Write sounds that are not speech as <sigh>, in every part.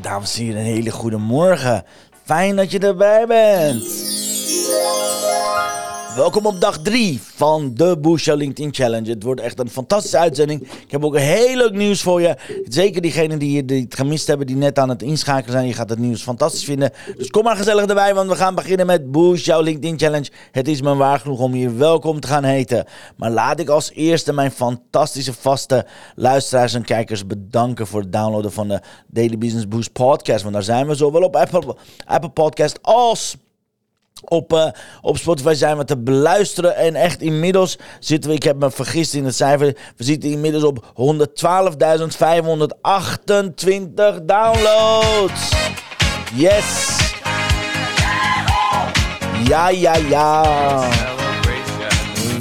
Dames en heren, een hele goede morgen. Fijn dat je erbij bent. Welkom op dag 3 van de Your LinkedIn Challenge. Het wordt echt een fantastische uitzending. Ik heb ook heel leuk nieuws voor je. Zeker diegenen die, die het gemist hebben, die net aan het inschakelen zijn. Je gaat het nieuws fantastisch vinden. Dus kom maar gezellig erbij, want we gaan beginnen met Boost Your LinkedIn Challenge. Het is me waar genoeg om hier welkom te gaan heten. Maar laat ik als eerste mijn fantastische vaste luisteraars en kijkers bedanken voor het downloaden van de Daily Business Boost podcast. Want daar zijn we zowel op Apple, Apple Podcast als op, uh, op Spotify zijn we te beluisteren. En echt inmiddels zitten we, ik heb me vergist in het cijfer. We zitten inmiddels op 112.528 downloads. Yes. Ja, ja, ja.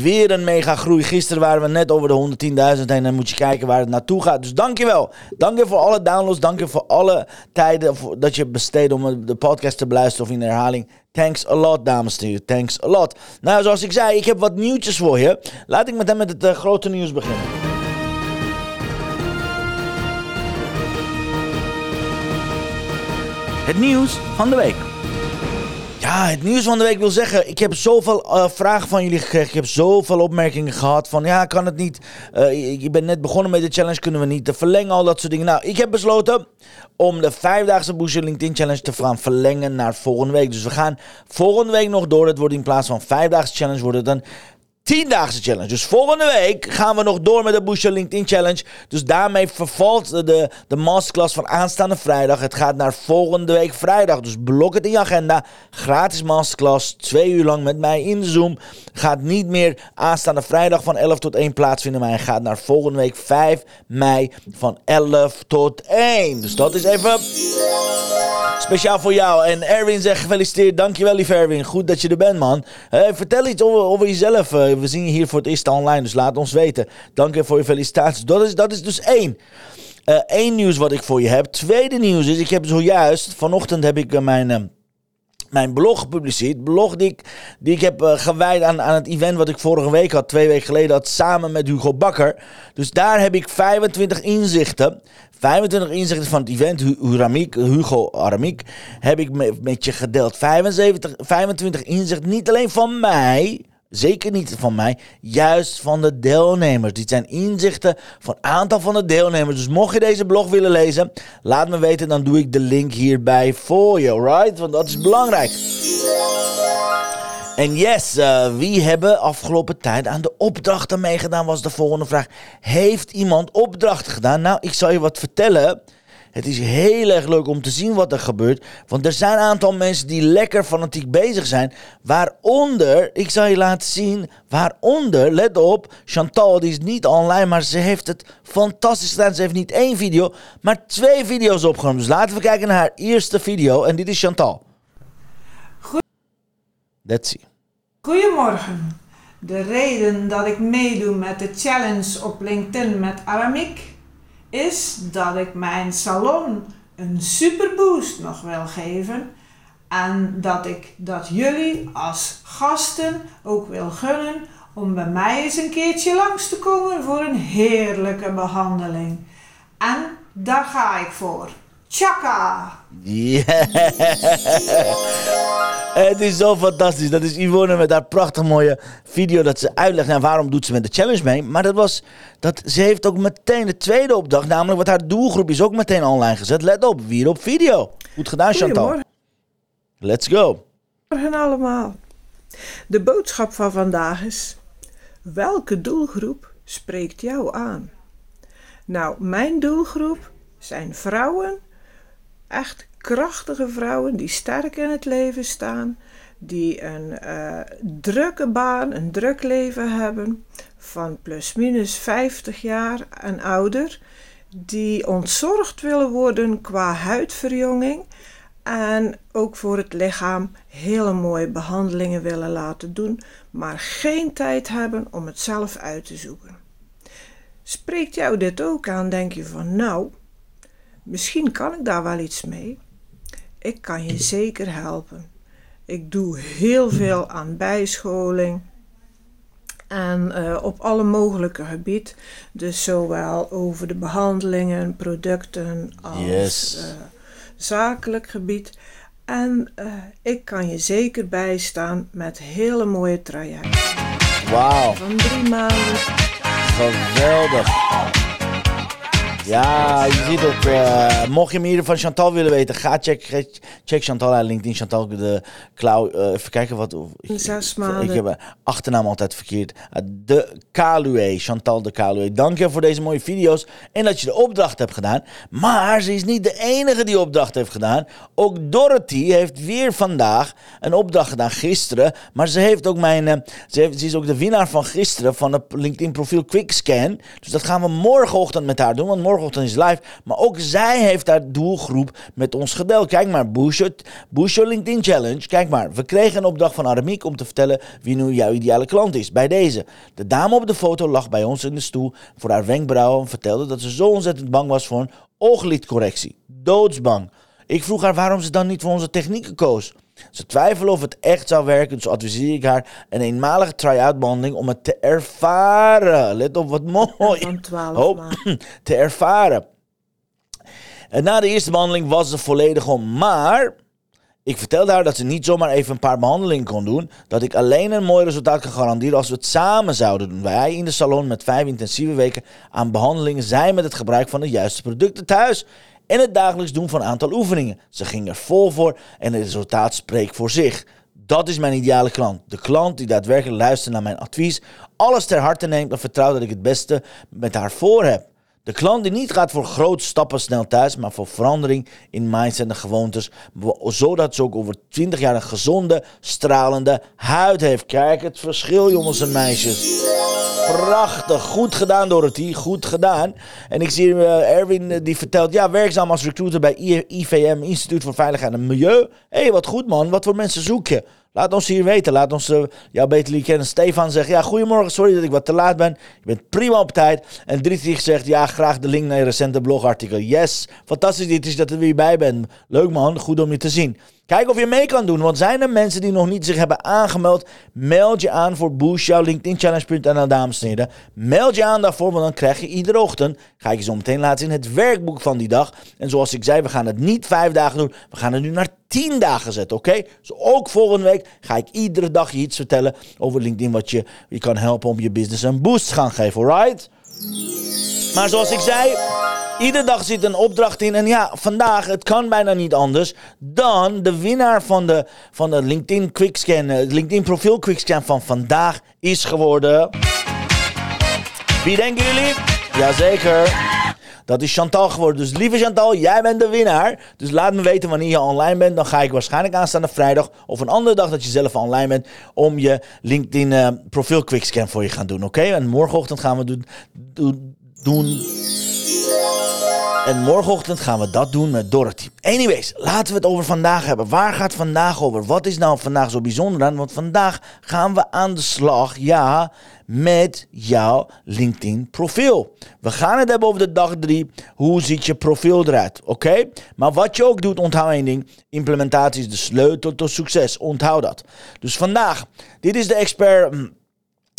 Weer een mega groei. Gisteren waren we net over de 110.000 en dan moet je kijken waar het naartoe gaat. Dus dankjewel. Dank je voor alle downloads. Dank je voor alle tijden dat je besteedt om de podcast te beluisteren of in herhaling. Thanks a lot, dames en heren. Thanks a lot. Nou, zoals ik zei, ik heb wat nieuwtjes voor je. Laat ik meteen met het uh, grote nieuws beginnen. Het nieuws van de week. Het nieuws van de week wil zeggen, ik heb zoveel uh, vragen van jullie gekregen. Ik heb zoveel opmerkingen gehad van, ja, kan het niet. Uh, je bent net begonnen met de challenge, kunnen we niet verlengen, al dat soort dingen. Nou, ik heb besloten om de vijfdaagse Booster LinkedIn Challenge te gaan verlengen naar volgende week. Dus we gaan volgende week nog door. Het wordt in plaats van vijfdaagse challenge, wordt het dan 10-daagse challenge. Dus volgende week gaan we nog door met de Boost LinkedIn Challenge. Dus daarmee vervalt de, de masterclass van aanstaande vrijdag. Het gaat naar volgende week vrijdag. Dus blok het in je agenda. Gratis masterclass. Twee uur lang met mij in Zoom. Gaat niet meer aanstaande vrijdag van 11 tot 1 plaatsvinden. Maar hij gaat naar volgende week 5 mei van 11 tot 1. Dus dat is even speciaal voor jou. En Erwin zegt gefeliciteerd. Dankjewel lieve Erwin. Goed dat je er bent man. Vertel iets over, over jezelf. we zien je hier voor het eerst online. Dus laat ons weten. Dank je voor je felicitaties. Dat is, dat is dus één. Eén uh, nieuws wat ik voor je heb. Tweede nieuws is, ik heb zojuist, vanochtend heb ik uh, mijn... Mijn blog gepubliceerd. Blog die ik, die ik heb uh, gewijd aan, aan het event wat ik vorige week had, twee weken geleden had, samen met Hugo Bakker. Dus daar heb ik 25 inzichten. 25 inzichten van het event, Huramik, Hugo Aramiek, heb ik met je gedeeld. 75, 25 inzichten, niet alleen van mij, Zeker niet van mij, juist van de deelnemers. Dit zijn inzichten van aantal van de deelnemers. Dus mocht je deze blog willen lezen, laat me weten, dan doe ik de link hierbij voor je, right? Want dat is belangrijk. En yes, uh, wie hebben afgelopen tijd aan de opdrachten meegedaan, was de volgende vraag. Heeft iemand opdrachten gedaan? Nou, ik zal je wat vertellen. Het is heel erg leuk om te zien wat er gebeurt. Want er zijn een aantal mensen die lekker fanatiek bezig zijn. Waaronder, ik zal je laten zien, waaronder, let op, Chantal, die is niet online, maar ze heeft het fantastisch gedaan. Ze heeft niet één video, maar twee video's opgenomen. Dus laten we kijken naar haar eerste video. En dit is Chantal. Goed. Let's see. Goedemorgen. De reden dat ik meedoe met de challenge op LinkedIn met Aramik is dat ik mijn salon een superboost nog wil geven. En dat ik dat jullie als gasten ook wil gunnen om bij mij eens een keertje langs te komen voor een heerlijke behandeling. En daar ga ik voor. Tjaka! Yeah. Het is zo fantastisch. Dat is Yvonne met haar prachtig mooie video dat ze uitlegt naar waarom doet ze met de challenge mee. Maar dat was, dat, ze heeft ook meteen de tweede opdracht, namelijk wat haar doelgroep is ook meteen online gezet. Let op, weer op video. Goed gedaan Chantal. Let's go. Goedemorgen allemaal. De boodschap van vandaag is, welke doelgroep spreekt jou aan? Nou, mijn doelgroep zijn vrouwen echt krachtige vrouwen die sterk in het leven staan, die een eh, drukke baan, een druk leven hebben, van plus minus 50 jaar en ouder, die ontzorgd willen worden qua huidverjonging en ook voor het lichaam hele mooie behandelingen willen laten doen, maar geen tijd hebben om het zelf uit te zoeken. Spreekt jou dit ook aan? Denk je van nou, misschien kan ik daar wel iets mee? Ik kan je zeker helpen. Ik doe heel veel aan bijscholing. En uh, op alle mogelijke gebied. Dus zowel over de behandelingen, producten als Yes. uh, zakelijk gebied. En uh, ik kan je zeker bijstaan met hele mooie trajecten. Wauw, Van drie maanden geweldig. Ja, je ziet ook, eh, mocht je meer van Chantal willen weten, ga check, check Chantal aan LinkedIn. Chantal de Klauw, eh, even kijken wat... Ik, Zes ik- maanden. Ik heb achternaam altijd verkeerd. Eh, De Kaluwe, Chantal de Kaluwe. Dank je voor deze mooie video's en dat je de opdracht hebt gedaan. Maar ze is niet de enige die opdracht heeft gedaan. Ook Dorothy heeft weer vandaag een opdracht gedaan, gisteren. Maar ze heeft ook mijn... ze, heeft, ze is ook de winnaar van gisteren van het LinkedIn profiel Quickscan. Dus dat gaan we morgenochtend met haar doen, want morgenochtend is live. Maar ook zij heeft haar doelgroep met ons gedeeld. Kijk maar, Boost Your, LinkedIn Challenge. Kijk maar, we kregen een opdracht van Aramiek om te vertellen wie nu jouw ideale klant is. Bij deze. De dame op de foto lag bij ons in de stoel voor haar wenkbrauwen en vertelde dat ze zo ontzettend bang was voor een ooglidcorrectie. Doodsbang. Ik vroeg haar waarom ze dan niet voor onze technieken koos. Ze twijfelde of het echt zou werken, dus adviseer ik haar een eenmalige try-out behandeling om het te ervaren. Let op wat mooi. van 12 Oh, <clears throat> te ervaren. En na de eerste behandeling was ze volledig om. Maar ik vertelde haar dat ze niet zomaar even een paar behandelingen kon doen. Dat ik alleen een mooi resultaat kan garanderen als we het samen zouden doen. Wij in de salon met vijf intensieve weken aan behandelingen zijn met het gebruik van de juiste producten thuis. En het dagelijks doen van een aantal oefeningen. Ze ging er vol voor en het resultaat spreekt voor zich. Dat is mijn ideale klant. De klant die daadwerkelijk luistert naar mijn advies, alles ter harte neemt en vertrouwt dat ik het beste met haar voor heb. De klant die niet gaat voor grote stappen snel thuis, maar voor verandering in mindset en gewoontes, zodat ze ook over 20 jaar een gezonde, stralende huid heeft. Kijk het verschil, jongens en meisjes. Prachtig, goed gedaan Dorothy, goed gedaan. En ik zie eh, Erwin eh, die vertelt, ja, werkzaam als recruiter bij IVM, Instituut voor Veiligheid en Milieu. Hé, hey, wat goed man, wat voor mensen zoek je? Laat ons hier weten, laat ons eh, jou beter leren kennen. Stefan zegt, ja, goedemorgen, sorry dat ik wat te laat ben. Je bent prima op tijd. En Dietrich zegt, ja, graag de link naar je recente blogartikel. Yes, fantastisch Dietrich dat er weer bij bent. Leuk man, goed om je te zien. Kijk of je mee kan doen, want zijn er mensen die nog niet zich hebben aangemeld? Meld je aan voor Boost jouw LinkedIn-challenge.nl, dames en heren. Meld je aan daarvoor, want dan krijg je iedere ochtend, ga ik je zo meteen laten zien, het werkboek van die dag. En zoals ik zei, we gaan het niet vijf dagen doen, we gaan het nu naar tien dagen zetten, oké? Dus ook volgende week ga ik iedere dag je iets vertellen over LinkedIn, wat je, je kan helpen om je business een boost te gaan geven, alright? Maar zoals ik zei, iedere dag zit een opdracht in. En ja, vandaag, het kan bijna niet anders dan de winnaar van de, van de LinkedIn Quickscan, eh, LinkedIn profiel Quickscan van vandaag is geworden. Wie denken jullie? Jazeker. Dat is Chantal geworden. Dus lieve Chantal, jij bent de winnaar. Dus laat me weten wanneer je online bent. Dan ga ik waarschijnlijk aanstaande vrijdag of een andere dag dat je zelf online bent. Om je LinkedIn eh, profiel quickscan voor je gaan doen. Oké? En morgenochtend gaan we doen, doen, doen. En morgenochtend gaan we dat doen met Dorothy. Anyways, laten we het over vandaag hebben. Waar gaat vandaag over? Wat is nou vandaag zo bijzonder aan? Want vandaag gaan we aan de slag, ja, met jouw LinkedIn profiel. We gaan het hebben over de dag 3. Hoe ziet je profiel eruit? Oké? Maar wat je ook doet, onthoud één ding. Implementatie is de sleutel tot succes. Onthoud dat. Dus vandaag, dit is de expert...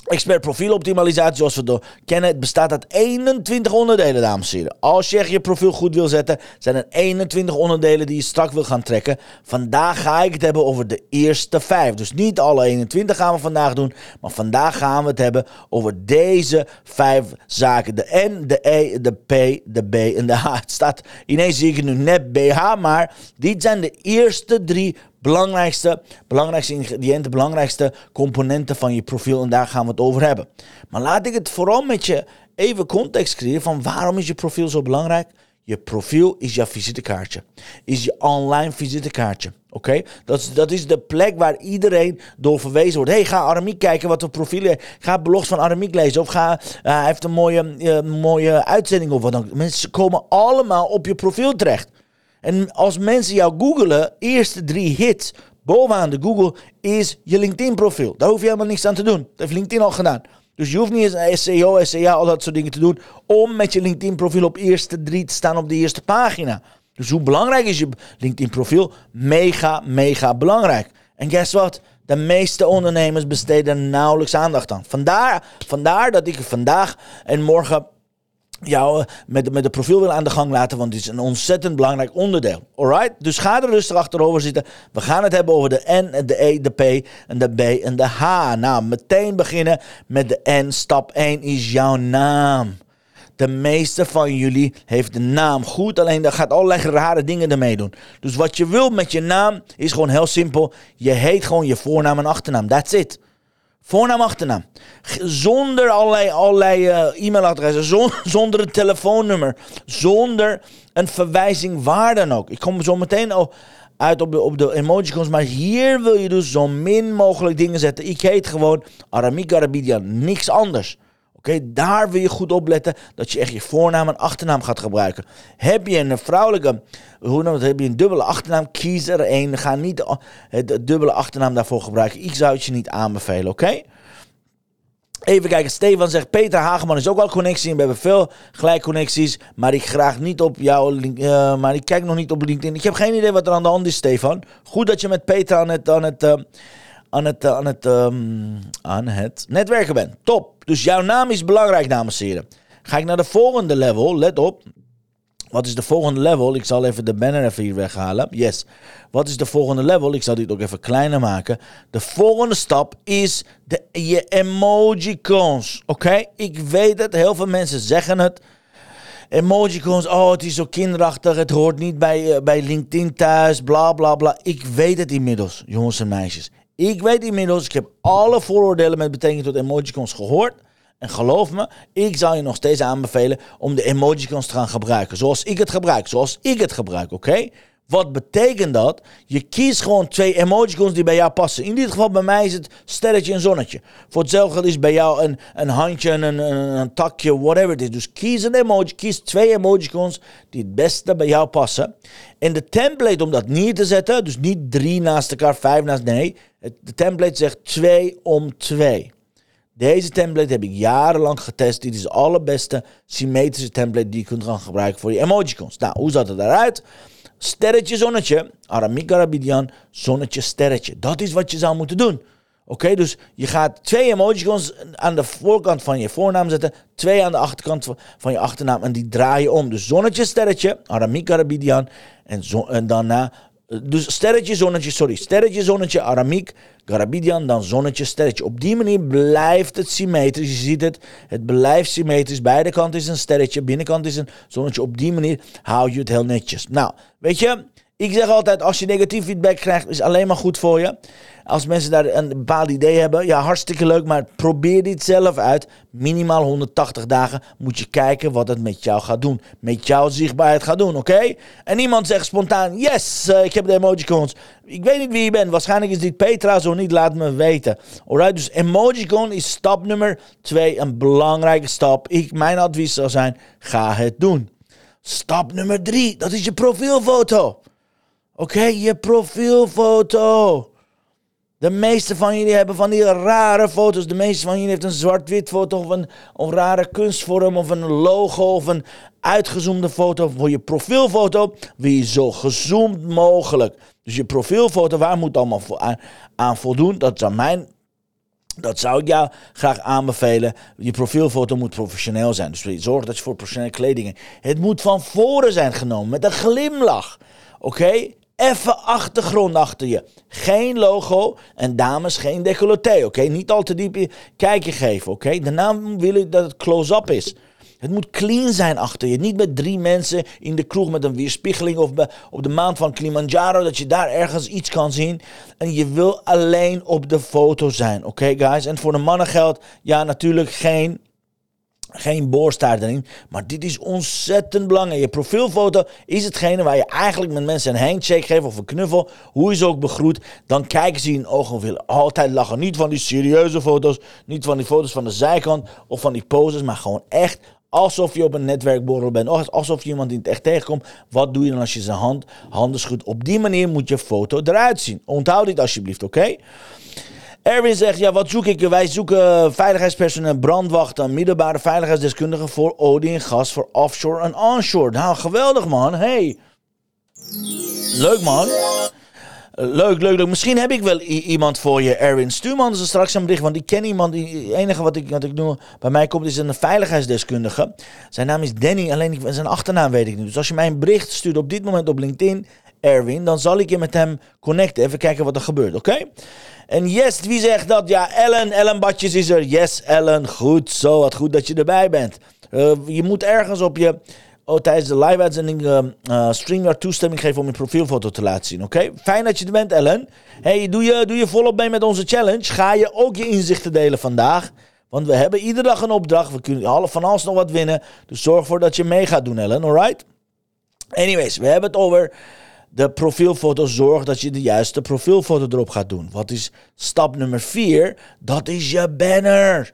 Expert profieloptimalisatie, zoals we het kennen, bestaat uit 21 onderdelen, dames en heren. Als je je profiel goed wil zetten, zijn er 21 onderdelen die je strak wil gaan trekken. Vandaag ga ik het hebben over de eerste vijf. Dus niet alle 21 gaan we vandaag doen, maar vandaag gaan we het hebben over deze vijf zaken. De N, de E, de P, de B en de H. Het staat, ineens zie ik nu net BH, maar dit zijn de eerste drie belangrijkste, belangrijkste ingrediënten, belangrijkste componenten van je profiel. En daar gaan we het over hebben. Maar laat ik het vooral met je even context creëren van waarom is je profiel zo belangrijk? Je profiel is jouw visitekaartje. Is je online visitekaartje. Oké? Dat, is, dat is de plek waar iedereen door verwezen wordt. hey, ga Aramiek kijken wat de profielen. Ga blogs van Aramiek lezen. Of ga, uh, hij heeft een mooie, uh, mooie uitzending of wat dan. Mensen komen allemaal op je profiel terecht. En als mensen jou googelen, eerste drie hits bovenaan de Google is je LinkedIn profiel. Daar hoef je helemaal niks aan te doen. Dat heeft LinkedIn al gedaan. Dus je hoeft niet eens SEO, SEA, al dat soort dingen te doen om met je LinkedIn profiel op eerste drie te staan op de eerste pagina. Dus hoe belangrijk is je LinkedIn profiel? Mega, mega belangrijk. En guess what? De meeste ondernemers besteden nauwelijks aandacht aan. Vandaar, vandaar dat ik vandaag en morgen jou eh, met, met de profiel wil aan de gang laten, want het is een ontzettend belangrijk onderdeel. Alright? Dus ga er rustig achterover zitten. We gaan het hebben over de N, de E, de P en de B en de H. Nou, meteen beginnen met de N. Stap 1 is jouw naam. De meeste van jullie heeft de naam goed, alleen daar gaat allerlei rare dingen ermee doen. Dus wat je wil met je naam is gewoon heel simpel. Je heet gewoon je voornaam en achternaam. That's it. Voornaam, achternaam. Zonder allerlei, allerlei uh, e-mailadressen, <laughs> zonder een telefoonnummer, zonder een verwijzing waar dan ook. Ik kom zo meteen al uit op de, op de emojicons, maar hier wil je dus zo min mogelijk dingen zetten. Ik heet gewoon Aramik Arabidian, niks anders. Oké, daar wil je goed op letten dat je echt je voornaam en achternaam gaat gebruiken. Heb je een vrouwelijke, hoe noem het, heb je een dubbele achternaam, kies er één. Ga niet de dubbele achternaam daarvoor gebruiken. Ik zou het je niet aanbevelen, oké? Even kijken, Stefan zegt, Peter Hageman is ook wel connectie. We hebben veel gelijkconnecties, maar ik graag niet op link, uh, maar ik kijk nog niet op LinkedIn. Ik heb geen idee wat er aan de hand is, Stefan. Goed dat je met Peter aan het, aan het, uh, aan het, uh, aan het, um, aan het netwerken bent. Top. Dus jouw naam is belangrijk, dames en heren. Ga ik naar de volgende level, let op. Wat is de volgende level? Ik zal even de banner even hier weghalen. Yes. Wat is de volgende level? Ik zal dit ook even kleiner maken. De volgende stap is de, je emojicons. Oké? Ik weet het. Heel veel mensen zeggen het. Emojicons, oh het is zo kinderachtig. Het hoort niet bij, uh, bij LinkedIn thuis. Bla bla bla. Ik weet het inmiddels, jongens en meisjes. Ik weet inmiddels, ik heb alle vooroordelen met betrekking tot emojicons gehoord. En geloof me, ik zou je nog steeds aanbevelen om de emojicons te gaan gebruiken. Zoals ik het gebruik. Zoals ik het gebruik, oké? Wat betekent dat? Je kiest gewoon twee emojicons die bij jou passen. In dit geval bij mij is het sterretje en zonnetje. Voor hetzelfde is bij jou een, een handje, een, een, een takje, whatever het is. Dus kies een emoji, kies twee emojicons die het beste bij jou passen. En de template om dat neer te zetten, dus niet drie naast elkaar, vijf naast, nee. De template zegt twee om twee. Deze template heb ik jarenlang getest. Dit is de allerbeste symmetrische template die je kunt gaan gebruiken voor je emojicons. Nou, hoe zat het eruit? Sterretje, zonnetje. Aramik Arabidian, zonnetje, sterretje. Dat is wat je zou moeten doen. Oké, dus je gaat twee emojicons aan de voorkant van je voornaam zetten. Twee aan de achterkant van je achternaam. En die draai je om. Dus zonnetje, sterretje. Aramik Arabidian. En, en daarna dus sterretje, zonnetje, sorry. Sterretje, zonnetje, Aramiek, Garabidian, dan zonnetje, sterretje. Op die manier blijft het symmetrisch. Je ziet het, het blijft symmetrisch. Beide kanten is een sterretje, binnenkant is een zonnetje. Op die manier hou je het heel netjes. Nou, weet je, ik zeg altijd, als je negatief feedback krijgt, is alleen maar goed voor je. Als mensen daar een bepaald idee hebben, ja, hartstikke leuk, maar probeer dit zelf uit. Minimaal 180 dagen moet je kijken wat het met jou gaat doen. Met jouw zichtbaarheid gaat doen, oké? En iemand zegt spontaan, yes, uh, ik heb de emojicons. Ik weet niet wie je bent, waarschijnlijk is dit Petra, zo niet, laat me weten. Alright, dus emojicon is stap nummer 2, een belangrijke stap. Ik, mijn advies zou zijn, ga het doen. Stap nummer 3, dat is je profielfoto. Oké, je profielfoto. De meeste van jullie hebben van die rare foto's. De meeste van jullie heeft een zwart-wit foto of een, rare kunstvorm of een logo of een uitgezoomde foto. Voor je profielfoto wil je zo gezoomd mogelijk. Dus je profielfoto, waar moet allemaal aan, aan voldoen? Dat zou mijn dat zou ik jou graag aanbevelen. Je profielfoto moet professioneel zijn. Dus zorg dat je voor professionele kleding. Het moet van voren zijn genomen met een glimlach. Oké? Even achtergrond achter je. Geen logo en dames geen decolleté, oké? Niet al te diep kijkje geven, oké? Daarna wil ik dat het close-up is. Het moet clean zijn achter je. Niet met drie mensen in de kroeg met een weerspiegeling of op de maand van Kilimanjaro dat je daar ergens iets kan zien. En je wil alleen op de foto zijn, oké guys? En voor de mannen geldt, ja natuurlijk geen Geen boorstaart erin. Maar dit is ontzettend belangrijk. Je profielfoto is hetgene waar je eigenlijk met mensen een handshake geeft of een knuffel. Hoe ze ook begroet. Dan kijken ze in ogen en willen altijd lachen. Niet van die serieuze foto's. Niet van die foto's van de zijkant of van die poses. Maar gewoon echt alsof je op een netwerkborrel bent. Of alsof je iemand in het echt tegenkomt. Wat doe je dan als je zijn hand, handen schudt? Op die manier moet je foto eruit zien. Onthoud dit alsjeblieft, oké? Erwin zegt, ja, wat zoek ik? Wij zoeken veiligheidspersoneel, brandwachten, middelbare veiligheidsdeskundigen voor olie en gas, voor offshore en onshore. Nou, geweldig man. Hey. Leuk man. Leuk, leuk, leuk. Misschien heb ik wel iemand voor je, Erwin. Stuur me anders straks een bericht, want ik ken iemand. Het enige wat ik, wat ik doe, bij mij komt is een veiligheidsdeskundige. Zijn naam is Danny, alleen zijn achternaam weet ik niet. Dus als je mij een bericht stuurt op dit moment op LinkedIn, Erwin, dan zal ik je met hem connecten. Even kijken wat er gebeurt, oké? En yes, wie zegt dat? Ja, Ellen, Ellen Badjes is er. Yes, Ellen, goed zo, wat goed dat je erbij bent. Uh, je moet ergens op je, oh, tijdens de live-uitzending uh, uh, StreamYard toestemming geven om je profielfoto te laten zien, oké? Fijn dat je er bent, Ellen. Hey, doe je, doe je volop mee met onze challenge? Ga je ook je inzichten delen vandaag? Want we hebben iedere dag een opdracht. We kunnen van alles nog wat winnen. Dus zorg ervoor dat je mee gaat doen, Ellen, alright? Anyways, we hebben het over de profielfoto zorg dat je de juiste profielfoto erop gaat doen. Wat is stap nummer 4? Dat is je banner.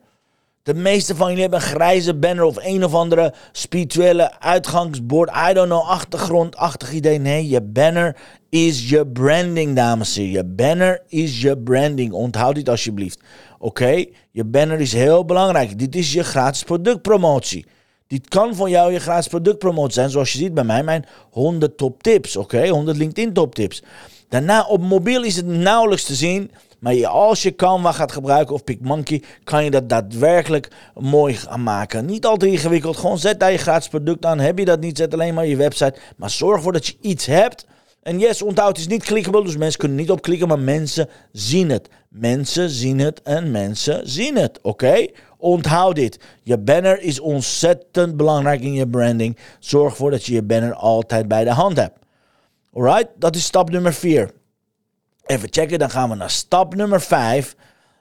De meeste van jullie hebben een grijze banner of een of andere spirituele uitgangsbord. I don't know, achtergrondachtig idee. Nee, je banner is je branding, dames en heren. Je banner is je branding. Onthoud dit alsjeblieft. Oké? Je banner is heel belangrijk. Dit is je gratis productpromotie. Dit kan voor jou je gratis productpromotie zijn, zoals je ziet bij mij, mijn 100 top tips, oké? 100 LinkedIn top tips. Daarna op mobiel is het nauwelijks te zien, maar als je Canva gaat gebruiken of PicMonkey, kan je dat daadwerkelijk mooi gaan maken. Niet al te ingewikkeld, gewoon zet daar je gratis product aan. Heb je dat niet, zet alleen maar je website. Maar zorg ervoor dat je iets hebt. En yes, onthoud, is niet clickable, dus mensen kunnen niet op klikken, maar mensen zien het. Mensen zien het en mensen zien het, oké? Onthoud dit. Je banner is ontzettend belangrijk in je branding. Zorg ervoor dat je je banner altijd bij de hand hebt. Alright, dat is stap nummer 4. Even checken, dan gaan we naar stap nummer 5.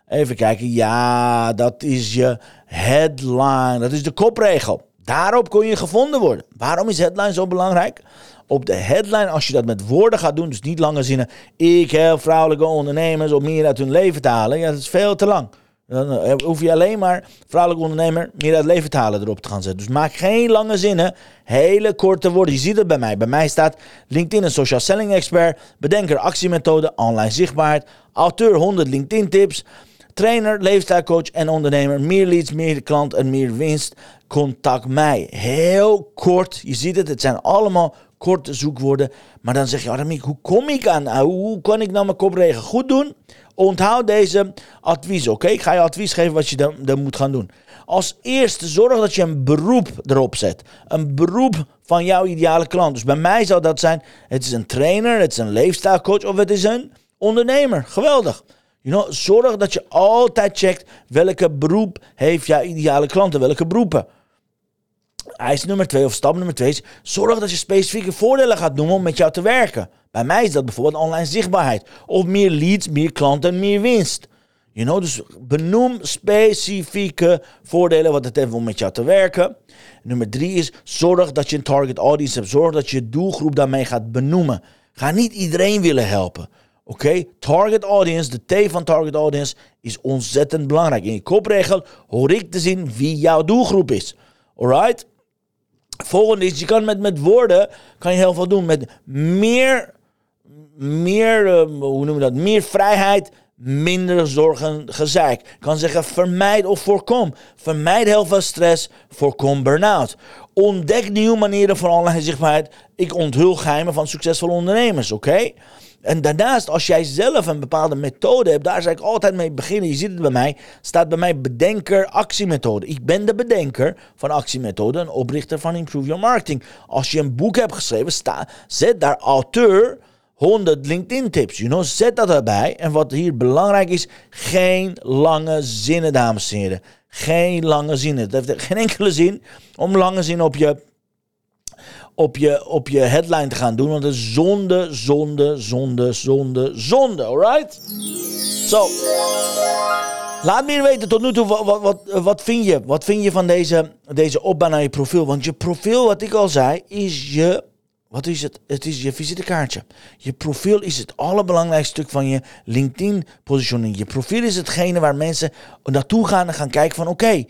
Even kijken, ja, dat is je headline. Dat is de kopregel. Daarop kun je gevonden worden. Waarom is headline zo belangrijk? Op de headline, als je dat met woorden gaat doen, dus niet lange zinnen. Ik help vrouwelijke ondernemers om meer uit hun leven te halen. Ja, dat is veel te lang. Dan eh, hoef je alleen maar vrouwelijk ondernemer meer uit leven te halen erop te gaan zetten. Dus maak geen lange zinnen, hele korte woorden. Je ziet het bij mij. Bij mij staat LinkedIn een social selling expert, bedenker actiemethode, online zichtbaarheid, auteur 100 LinkedIn tips, trainer, leefstijlcoach en ondernemer. Meer leads, meer klant en meer winst. Contact mij. Heel kort. Je ziet het, het zijn allemaal korte zoekwoorden. Maar dan zeg je, Aramiek, hoe kom ik aan? Hoe kan ik nou mijn kopregel goed doen? Onthoud deze advies, oké? Ik ga je advies geven wat je dan, dan moet gaan doen. Als eerste, zorg dat je een beroep erop zet. Een beroep van jouw ideale klant. Dus bij mij zou dat zijn, het is een trainer, het is een leefstijlcoach of het is een ondernemer. Geweldig. You know, zorg dat je altijd checkt welke beroep heeft jouw ideale klanten, welke beroepen. Eis nummer twee of stap nummer twee is: zorg dat je specifieke voordelen gaat noemen om met jou te werken. Bij mij is dat bijvoorbeeld online zichtbaarheid. Of meer leads, meer klanten, meer winst. You know, dus benoem specifieke voordelen wat het heeft om met jou te werken. Nummer drie is zorg dat je een target audience hebt. Zorg dat je doelgroep daarmee gaat benoemen. Ga niet iedereen willen helpen. Oké, target audience, de T van target audience is ontzettend belangrijk. In je kopregel hoor ik te zien wie jouw doelgroep is. Alright? Volgende is, je kan met, met woorden kan je heel veel doen. Met meer meer, uh, hoe noemen we dat? Meer vrijheid, minder zorgen, gezeik. Ik kan zeggen vermijd of voorkom. Vermijd heel veel stress, voorkom burn-out. Ontdek nieuwe manieren van online zichtbaarheid. Ik onthul geheimen van succesvolle ondernemers, oké? En daarnaast, als jij zelf een bepaalde methode hebt, daar zou ik altijd mee beginnen. Je ziet het bij mij, staat bij mij bedenker actiemethode. Ik ben de bedenker van actiemethode en oprichter van Improve Your Marketing. Als je een boek hebt geschreven, sta, zet daar auteur 100 LinkedIn tips. You know, zet dat erbij. En wat hier belangrijk is, geen lange zinnen, dames en heren. Geen lange zinnen. Het heeft geen enkele zin om lange zinnen op je, op je, op je headline te gaan doen. Want het is zonde, zonde, zonde, zonde, zonde. Alright? Zo. Laat me weten tot nu toe, wat, wat, wat, wat vind je? Wat vind je van deze, deze opbouw naar je profiel? Want je profiel, wat ik al zei, is je... Wat is het? Het is je visitekaartje. Je profiel is het allerbelangrijkste stuk van je LinkedIn-positioning. Je profiel is hetgene waar mensen naartoe gaan en gaan kijken van... Oké,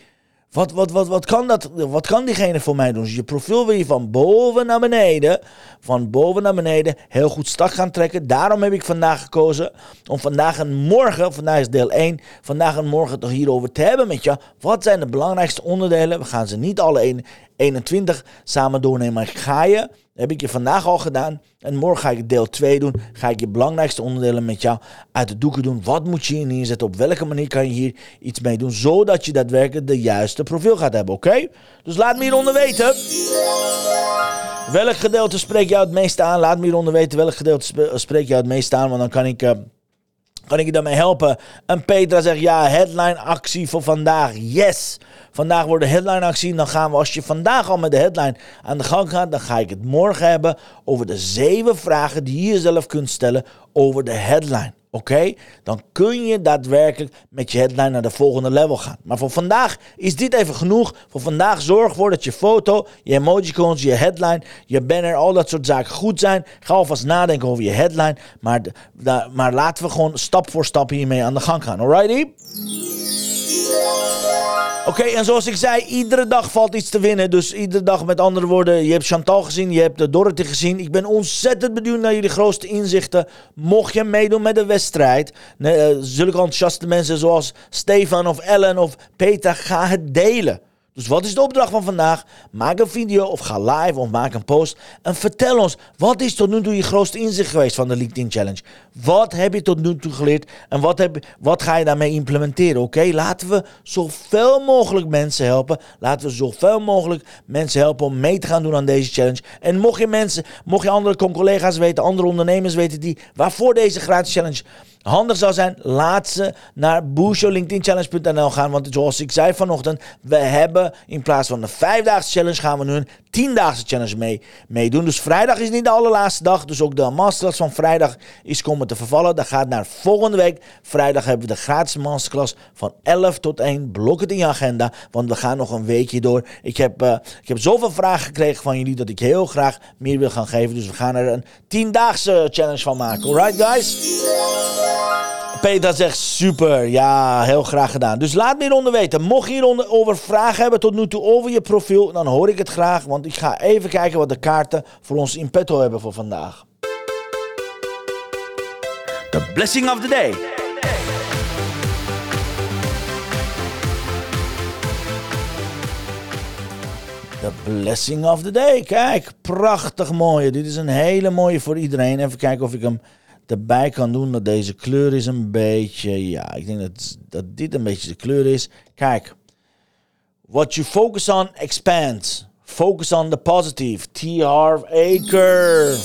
wat, wat, wat, wat, kan dat, wat kan diegene voor mij doen? Dus je profiel wil je van boven naar beneden, van boven naar beneden, heel goed strak gaan trekken. Daarom heb ik vandaag gekozen om vandaag en morgen, vandaag is deel 1, vandaag en morgen toch hierover te hebben met je. Wat zijn de belangrijkste onderdelen? We gaan ze niet alle 21 samen doornemen, ga je heb ik je vandaag al gedaan. En morgen ga ik deel 2 doen. Ga ik je belangrijkste onderdelen met jou uit de doeken doen. Wat moet je hier neerzetten? Op welke manier kan je hier iets mee doen? Zodat je daadwerkelijk de juiste profiel gaat hebben, oké? Dus laat me hieronder weten. Welk gedeelte spreek jou het meest aan? Laat me hieronder weten welk gedeelte spreek jou het meest aan. Want dan kan ik... Uh, kan ik je daarmee helpen? En Petra zegt ja, headline actie voor vandaag. Yes! Vandaag wordt de headline actie. Dan gaan we, als je vandaag al met de headline aan de gang gaat, dan ga ik het morgen hebben over de zeven vragen die je jezelf kunt stellen over de headline. Oké? Dan kun je daadwerkelijk met je headline naar de volgende level gaan. Maar voor vandaag is dit even genoeg. Voor vandaag zorg ervoor dat je foto, je emojicons, je headline, je banner, al dat soort zaken goed zijn. Ga alvast nadenken over je headline. Maar, maar laten we gewoon stap voor stap hiermee aan de gang gaan. Alrighty? Oké, en zoals ik zei, iedere dag valt iets te winnen. Dus iedere dag met andere woorden, je hebt Chantal gezien, je hebt Dorothy gezien. Ik ben ontzettend benieuwd naar jullie grootste inzichten. Mocht je meedoen met de wedstrijd, uh, zulke enthousiaste mensen zoals Stefan of Ellen of Peter, ga het delen. Dus wat is de opdracht van vandaag? Maak een video of ga live of maak een post. En vertel ons, wat is tot nu toe je grootste inzicht geweest van de LinkedIn Challenge? Wat heb je tot nu toe geleerd en wat, heb, wat ga je daarmee implementeren? Oké, laten we zoveel mogelijk mensen helpen. Laten we zoveel mogelijk mensen helpen om mee te gaan doen aan deze challenge. En mocht je mensen, mocht je andere collega's weten, andere ondernemers weten die waarvoor deze gratis challenge handig zou zijn, laat ze naar boostyourlinkedinchallenge.nl gaan. Want zoals ik zei vanochtend, we hebben in plaats van de vijfdaagse challenge gaan we nu een tiendaagse challenge mee, meedoen. Dus vrijdag is niet de allerlaatste dag. Dus ook de masterclass van vrijdag is komen te vervallen. Dat gaat naar volgende week. Vrijdag hebben we de gratis masterclass van 11 tot 1. Blok het in je agenda, want we gaan nog een weekje door. Ik heb, uh, ik heb zoveel vragen gekregen van jullie dat ik heel graag meer wil gaan geven. Dus we gaan er een tiendaagse challenge van maken. Alright guys? Peter zegt super. Ja, heel graag gedaan. Dus laat me hieronder weten. Mocht je hieronder over vragen hebben tot nu toe over je profiel, dan hoor ik het graag. Want ik ga even kijken wat de kaarten voor ons in petto hebben voor vandaag. The blessing of the day. The blessing of the day. Kijk, prachtig mooie. Dit is een hele mooie voor iedereen. Even kijken of ik hem erbij kan doen dat deze kleur is een beetje, ja, ik denk dat, dat dit een beetje de kleur is. Kijk, what you focus on expands. Focus on the positive. T. Harv Aker.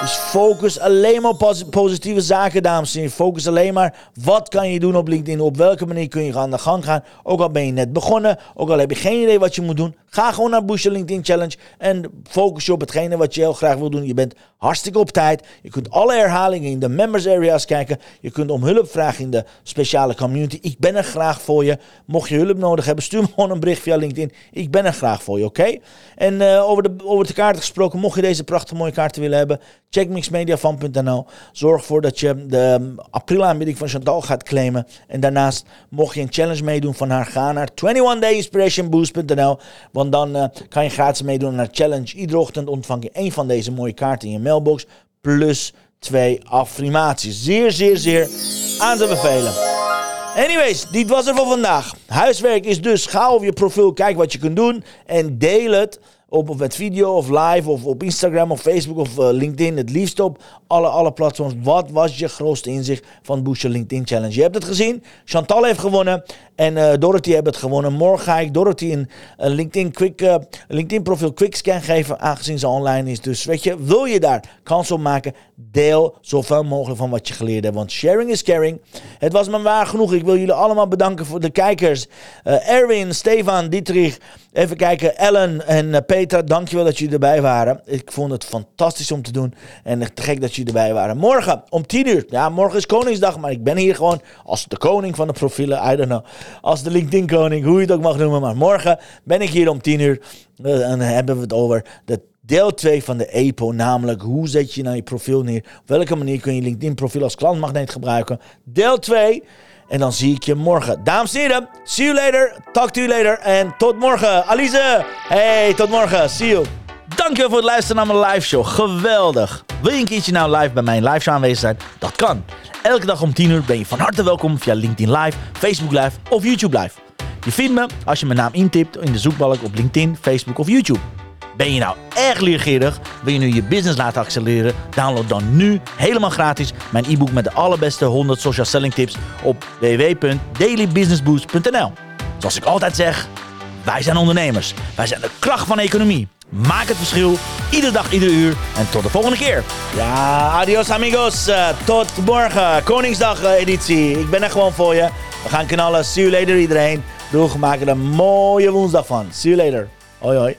Dus focus alleen maar op positieve zaken, dames en heren. Focus alleen maar wat kan je doen op LinkedIn. Op welke manier kun je aan de gang gaan. Ook al ben je net begonnen. Ook al heb je geen idee wat je moet doen. Ga gewoon naar Boost LinkedIn Challenge. En focus je op hetgene wat je heel graag wil doen. Je bent hartstikke op tijd. Je kunt alle herhalingen in de members areas kijken. Je kunt om hulp vragen in de speciale community. Ik ben er graag voor je. Mocht je hulp nodig hebben, stuur me gewoon een bericht via LinkedIn. Ik ben er graag voor je, oké? En uh, over, de, over de kaarten gesproken. Mocht je deze prachtige mooie kaarten willen hebben. Check mixmediafan.nl. Zorg ervoor dat je de um, april aanbieding van Chantal gaat claimen. En daarnaast mocht je een challenge meedoen van haar, ga naar 21dayinspirationboost.nl. Want dan uh, kan je gratis meedoen naar challenge. Iedere ochtend ontvang je één van deze mooie kaarten in je mailbox. Plus twee affirmaties. Zeer, zeer, zeer aan te bevelen. Anyways, dit was er voor vandaag. Huiswerk is dus, ga over je profiel, kijk wat je kunt doen en deel het op, of met video of live of op Instagram of Facebook of uh, LinkedIn. Het liefst op alle, alle platforms. Wat was je grootste inzicht van Boost LinkedIn Challenge? Je hebt het gezien. Chantal heeft gewonnen. En uh, Dorothy heeft het gewonnen. Morgen ga ik Dorothy een, LinkedIn, quick, uh, LinkedIn profiel quick scan geven. Aangezien ze online is. Dus weet je, wil je daar kans op maken? Deel zoveel mogelijk van wat je geleerd hebt. Want sharing is caring. Het was me waar genoeg. Ik wil jullie allemaal bedanken voor de kijkers. Erwin, Stefan, Dietrich. Even kijken, Ellen en uh, Petra, dankjewel dat jullie erbij waren. Ik vond het fantastisch om te doen en te gek dat jullie erbij waren. Morgen om 10 uur, ja, morgen is Koningsdag, maar ik ben hier gewoon als de koning van de profielen, I don't know. Als de LinkedIn-koning, hoe je het ook mag noemen, maar morgen ben ik hier om 10 uur uh, en hebben we het over de deel 2 van de EPO, namelijk hoe zet je nou je profiel neer? Op welke manier kun je LinkedIn-profiel als klantmagneet gebruiken? Deel 2. En dan zie ik je morgen. Dames en heren, see you later. Talk to you later. En tot morgen. Alize, hey, tot morgen. See you. Dankjewel voor het luisteren naar mijn live show. Geweldig. Wil je een keertje nou live bij mijn live show aanwezig zijn? Dat kan. Elke dag om 10 uur ben je van harte welkom via LinkedIn Live, Facebook Live of YouTube Live. Je vindt me als je mijn naam intipt in de zoekbalk op LinkedIn, Facebook of YouTube. Ben je nou erg leergierig? Wil je nu je business laten accelereren? Download dan nu helemaal gratis mijn e-book met de allerbeste 100 social selling tips op www.dailybusinessboost.nl. Zoals ik altijd zeg, wij zijn ondernemers. Wij zijn de kracht van de economie. Maak het verschil, iedere dag, iedere uur. En tot de volgende keer. Ja, adios amigos. Uh, tot morgen, Koningsdag uh, editie. Ik ben er gewoon voor je. We gaan knallen. See you later iedereen. Doeg, maak er een mooie woensdag van. See you later. Hoi hoi.